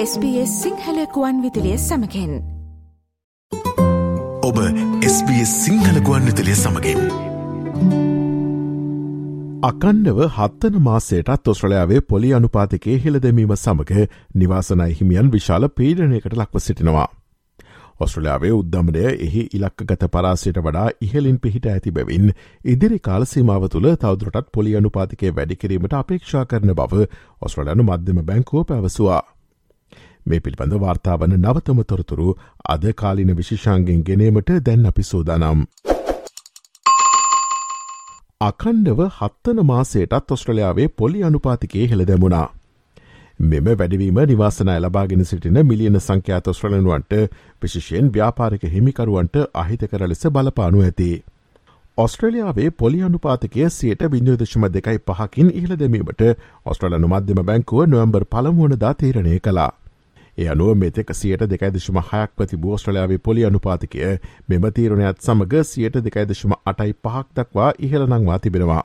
SBS සිංහලකුවන් විදිලිය සමකෙන් ඔබ SBS සිංහලකුවන් විතලිය සමගින්. අකණ්ඩව හත්තන මාසයටත් ඔස්ට්‍රලයාාවේ පොලි අනුපාතිකේ හෙළ දෙමීම සමඟ නිවාසනයි හිමියන් විශාල පීඩනයකට ලක්ව සිටිනවා. ඔස්ට්‍රලයාාවේ උද්ධමනය එහි ඉලක්කගත පරාසයට වඩා ඉහලින් පිහිට ඇති බැවින් ඉදිරි කාලසීමාව තුළ තවදුරටත් පොලි අනුපාතිකය වැඩිකිරීමට අපේක්ෂා කරන බව ඔස්ට්‍රලයනු මධ්‍යම බැංකෝ පැවසවා. මේ පිළිබඳ වාර්තාාවන නවතම තොරතුරු අද කාලින විශෂාන්ගෙන් ගෙනීමට දැන් අපි සෝදානම්. අකණ්ඩව හත්තන මාසයටත් ඔස්ට්‍රලයාාවේ පොලි අනුපාතිකේ හෙළ දැමුණා. මෙම වැඩවීම නිවාසනය ලබාගෙන සිටින මිලියන සංඛ්‍යාත ස්්‍රලනුවන්ට විශෂයෙන් ව්‍යාපාරික හිමිකරුවන්ට අහිතකර ලෙස බලපානු ඇති. ඔස්ට්‍රලියාවේ පොලි අනුපාතකය සියට බිඳදශම දෙකයි පහකින් ඉහළ දෙමීමට ඔස්ට්‍රලනු මධ්‍යම බැංකුව නොවම්බර් පළමුුවනදා තීරණය කලා. ඒ අනුව මෙතෙක් සියට දෙකයිදශම හයක් ප්‍රති බෝස්ට්‍රලයාාවේ පොලි අනුපාතිකය මෙම තීරණයත් සමඟ සියට දෙකයිදශම අටයි පහක් දක්වා ඉහළනංවා තිබෙනවා.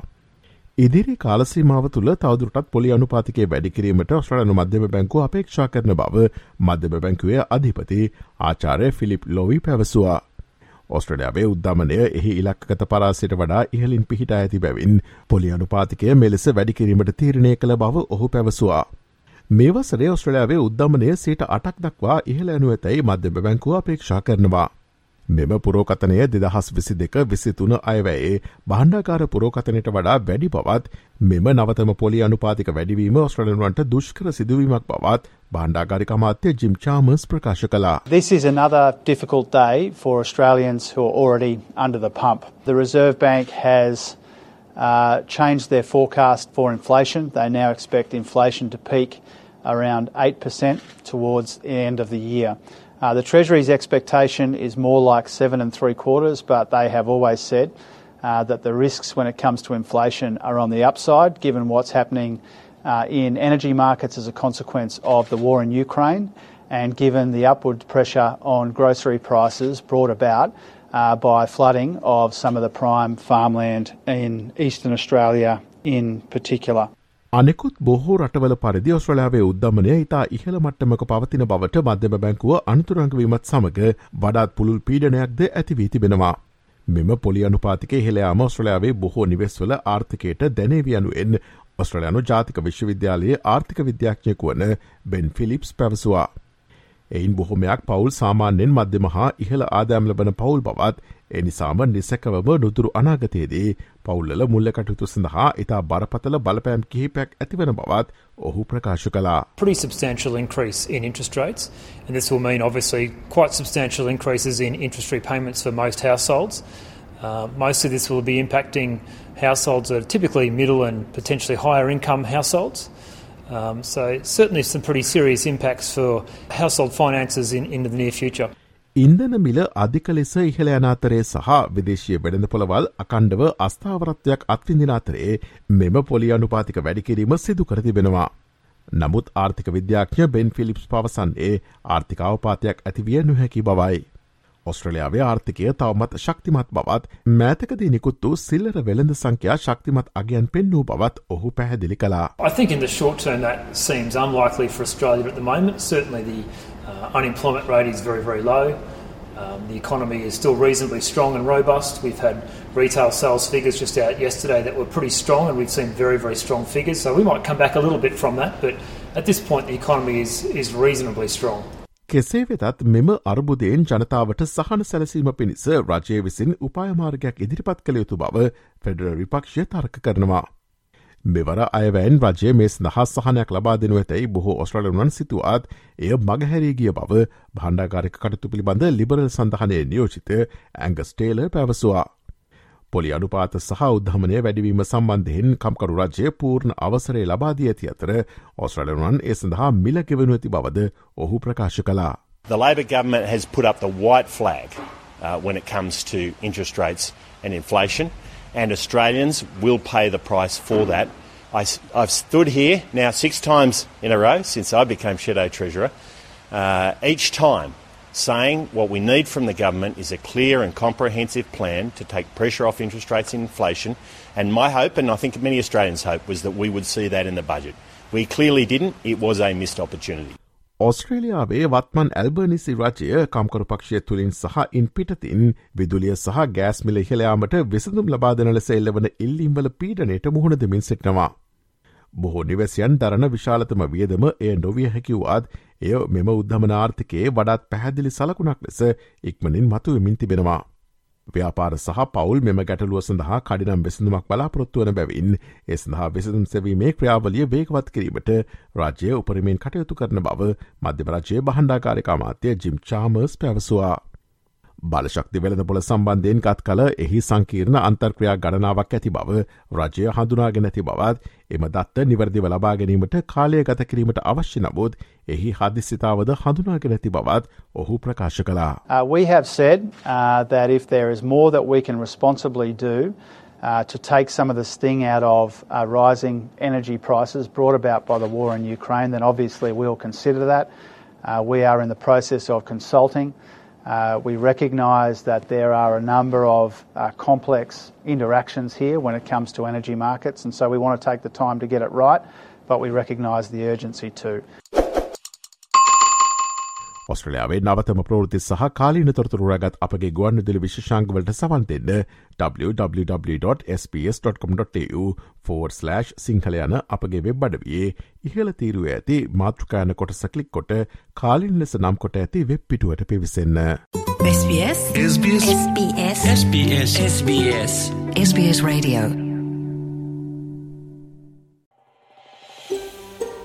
ඉදිරි කාලසීමාව තුළ තවදුරටත් පොලි අනුපාතිකේ වැඩිකිරීමට ඔස්ට්‍රලනු මධ්‍යම බැංකු අපේක්ෂා කරන බව මධ්‍යම බැංකුවේ අධිපති ආචාරය ෆිලිප් ලොවී පැවසවා. ඔස්ට්‍රඩයාාවේ උද්ධමනය එහි ඉලක්කත පරාසිට වඩා ඉහලින් පිහිට ඇති බැවින් පොලි අනුපාතිකය මෙලෙස වැඩිකිරීමට තීරණය කළ බව ඔහු පැවසවා. මේවසරේ ඔස්ට්‍රලයාාවේ උද්ධමනය සීට අටක් දක්වා ඉහල ඇනු ඇතැයි මධ්‍යම බැංකුව අපේක්ෂා කරනවා. මෙම පුරෝකතනය දෙදහස් විසි දෙක විසිතුන අයවැයේ බණ්ඩාකාර පුරෝකතනයට වඩා වැඩි පවත් මෙම නවතම පොලි අනුපාතික වැඩිවීම ඔස්ට්‍රලන්වන්ට දුෂ්කර සිදුවීමක් පවත් බණ්ඩාකාරික අමාත්‍ය ජිම් චාමස් ප්‍රකාශ කලා. This is another difficult day for Australians who are already under the pump. The Reserve Bank has uh, changed their forecast for inflation. They now expect inflation to peak around 8% towards the end of the year. Uh, the Treasury's expectation is more like seven and three quarters, but they have always said uh, that the risks when it comes to inflation are on the upside, given what's happening uh, in energy markets as a consequence of the war in Ukraine, and given the upward pressure on grocery prices brought about uh, by flooding of some of the prime farmland in eastern Australia in particular. අනෙකුත් බොහෝ රටවල පරිදි ඔස්ට්‍රලයාාවේ උද්ධමනය ඉතා ඉහළ මට්ටමක පවතින බවට මධ්‍යම බැංකුව අනතුරංගවීමත් සමඟ වඩාත් පුළුල් පීඩනයක්ද ඇතිවී තිබෙනවා. මෙම පොලි අනුපාතික හෙළයාම ඔස්ට්‍රලයාාවේ බොහෝ නිවෙස්වල ආර්ථකයට දැනේවියනුවෙන් ඔස්ට්‍රලයානු ජාතික විශ්වවිද්‍යාලයේ ආර්ථික විද්‍යාඥයකු වන බෙන් ෆිලිප්ස් පැවසවා. එයින් බොහොමයක් පවුල් සාමාන්‍යෙන් මධ්‍යම හා ඉහළ ආදෑම් ලබන පවුල් බවත් එනිසාම නිසැකවම නුදුරු අනාගතයේදී පවුල්ල මුල්ල කටයුතු සඳහා ඉතා බරපතල බලපෑම් කිහිපයක් ඇතිවන බවත් ඔහු ප්‍රකාශ කලා. Pretty substantial increase in interest rates and this will mean obviously quite substantial increases in interest repayments for most households. Uh, most of this will be impacting households that are typically middle and potentially higher income households. Um, so certainly some pretty serious impacts for household finances in, in the near future. ඉන්දන මිල අධික ලෙස ඉහළ යන අතරේ සහ විදේශය වෙළඳ පොළවල් අකණ්ඩව අස්ථාවරත්වයක් අත්විඳින අතරේ මෙම පොලි අනුපාතික වැඩිකිරීම සිදු කර තිබෙනවා. නමුත් ආර්ථික විද්‍යාඥ බෙන් ෆිලිප්ස් පවසන්නේ ආර්ථිකාවපාතයක් ඇතිවිය නොහැකි බවයි. ඔස්ට්‍රලයාාවේ ආර්ථිකය තවමත් ශක්තිමත් බවත් මෑතකදී නිකුත් වූ සිල්ලර වෙළඳ සංඛ්‍යා ශක්තිමත් අගයන් පෙන්වූ බවත් ඔහු පැහැදිලි කලා. I think in the short term that seems unlikely for Australia at the moment. Certainly the uh, unemployment rate is very, very low. Um, the economy is still reasonably strong and robust. We've had retail sales figures just out yesterday that were pretty strong, and we've seen very, very strong figures. So we might come back a little bit from that, but at this point, the economy is, is reasonably strong. කෙසේ වෙතත් මෙම අර්බුදයෙන් ජනතාවට සහන සැලසීම පිණිස රජය විසින් උපායමාර්ගයක් ඉදිරිපත් කළ යුතු බව ෆෙඩර විපක්ෂය තර්ක කරනවා. මෙවර අයවැන් රජය මේ සඳහස් සහනයක් ලබා දෙනු ඇතැයි බොහෝ ඔස්ට්‍රලනුවන් සිතුවත් එය මගහැරේගිය බව භණ්ඩාගාරික කටතු පිළිබඳ ලිබරල් සඳහනය නියෝජිත ඇංගස්ටේල පැවසවා. පොලි අනුපාත සහ උද්ධමනය වැඩිවීම සම්බන්ධයෙන් කම්කරු රජය පූර්ණ අවසරේ ලබාදී ඇති අතර ඔස්ට්‍රලනුවන් ඒ සඳහා මිලගෙවනු ඇති බවද ඔහු ප්‍රකාශ කලා. The Labor government has put up the white flag uh, when it comes to interest rates and inflation, and Australians will pay the price for that. I, have stood here now six times in a row since I became Shadow Treasurer. Uh, each time saying what we need from the government is a clear and comprehensive plan to take pressure off interest rates and inflation. And my hope, and I think many Australians' hope, was that we would see that in the budget. We clearly didn't. It was a missed opportunity. ඔස්ට්‍රේලියාවේ වත්මන් ඇල්බර්නිසි රජය කම්කරු පක්ෂය තුළින් සහ ඉන් පිටතින් විදුලිය සහ ගෑස්මිල ඉහලයාමට විසඳුම් ලබාදන ලෙස එල්ලවන ඉල්ලිම්වල පීඩනයට මුහුණ දෙමින් සිටනවා. බොහෝ නිවැසියන් දරන විශාලතම වියදම එය නොවිය හැකිවවාත් එය මෙම උද්ධමනාර්ථකයේ වඩාත් පැහැදිලි සලකුණක් ලෙස ඉක්මනින් මතුවමින් තිබෙනවා. ව්‍යාපාර සහ පවුල් මෙම ගැටලුව සඳහා කඩිනම් වෙසඳුමක් බලාපොරොත්තුවන බැවින් ඒ සඳහා වෙසඳම් සැවීමේ ක්‍රියාවලිය වේගවත් කිරීමට රාජ්‍යය උපරිමෙන් කටයුතු කරන බව මධ්‍යම රජයේ බහන්ඩාකාරකාමාත්‍යය ජිම් චාමර්ස් පැවසවා. බලශක්ති වෙළඳ පොළ සම්බන්ධයෙන් ගත් කල එහි සංකීර්ණ අන්තර්ක්‍රයා ගණනාවක් ඇති බව රජය හඳුනාගෙන ඇති බවත් එම දත්ත නිවැරදිව ලබා ගැනීමට කාලය ගත කිරීමට අවශ්‍ය නබෝත් එහි හදිසිතාවද හඳුනාගෙන ඇති බවත් ඔහු ප්‍රකාශ කලා. Uh, we have said uh, that if there is more that we can responsibly do uh, to take some of the sting out of uh, rising energy prices brought about by the war in Ukraine, then obviously we'll consider that. Uh, we are in the process of consulting Uh, we recognise that there are a number of uh, complex interactions here when it comes to energy markets, and so we want to take the time to get it right, but we recognise the urgency too. ඔස්ට්‍රලයාාවේ නවතම ප්‍රෘති සහ කාලීන තොරතුරු රගත් අපගේ ගුවන් දිලි විශෂංගවලට සවන්තෙන්න www.sps.com.tu4/ Sinhala යන අපගේ web අඩවයේ ඉහල තීරුව ඇති මාතෘකායන කොට සකලික් කොට කාලින් ලෙස නම් කොට ඇති වෙබ් පිටුවට පිවිසන්න. SBS SBS SBS SBS SBS SBS Radio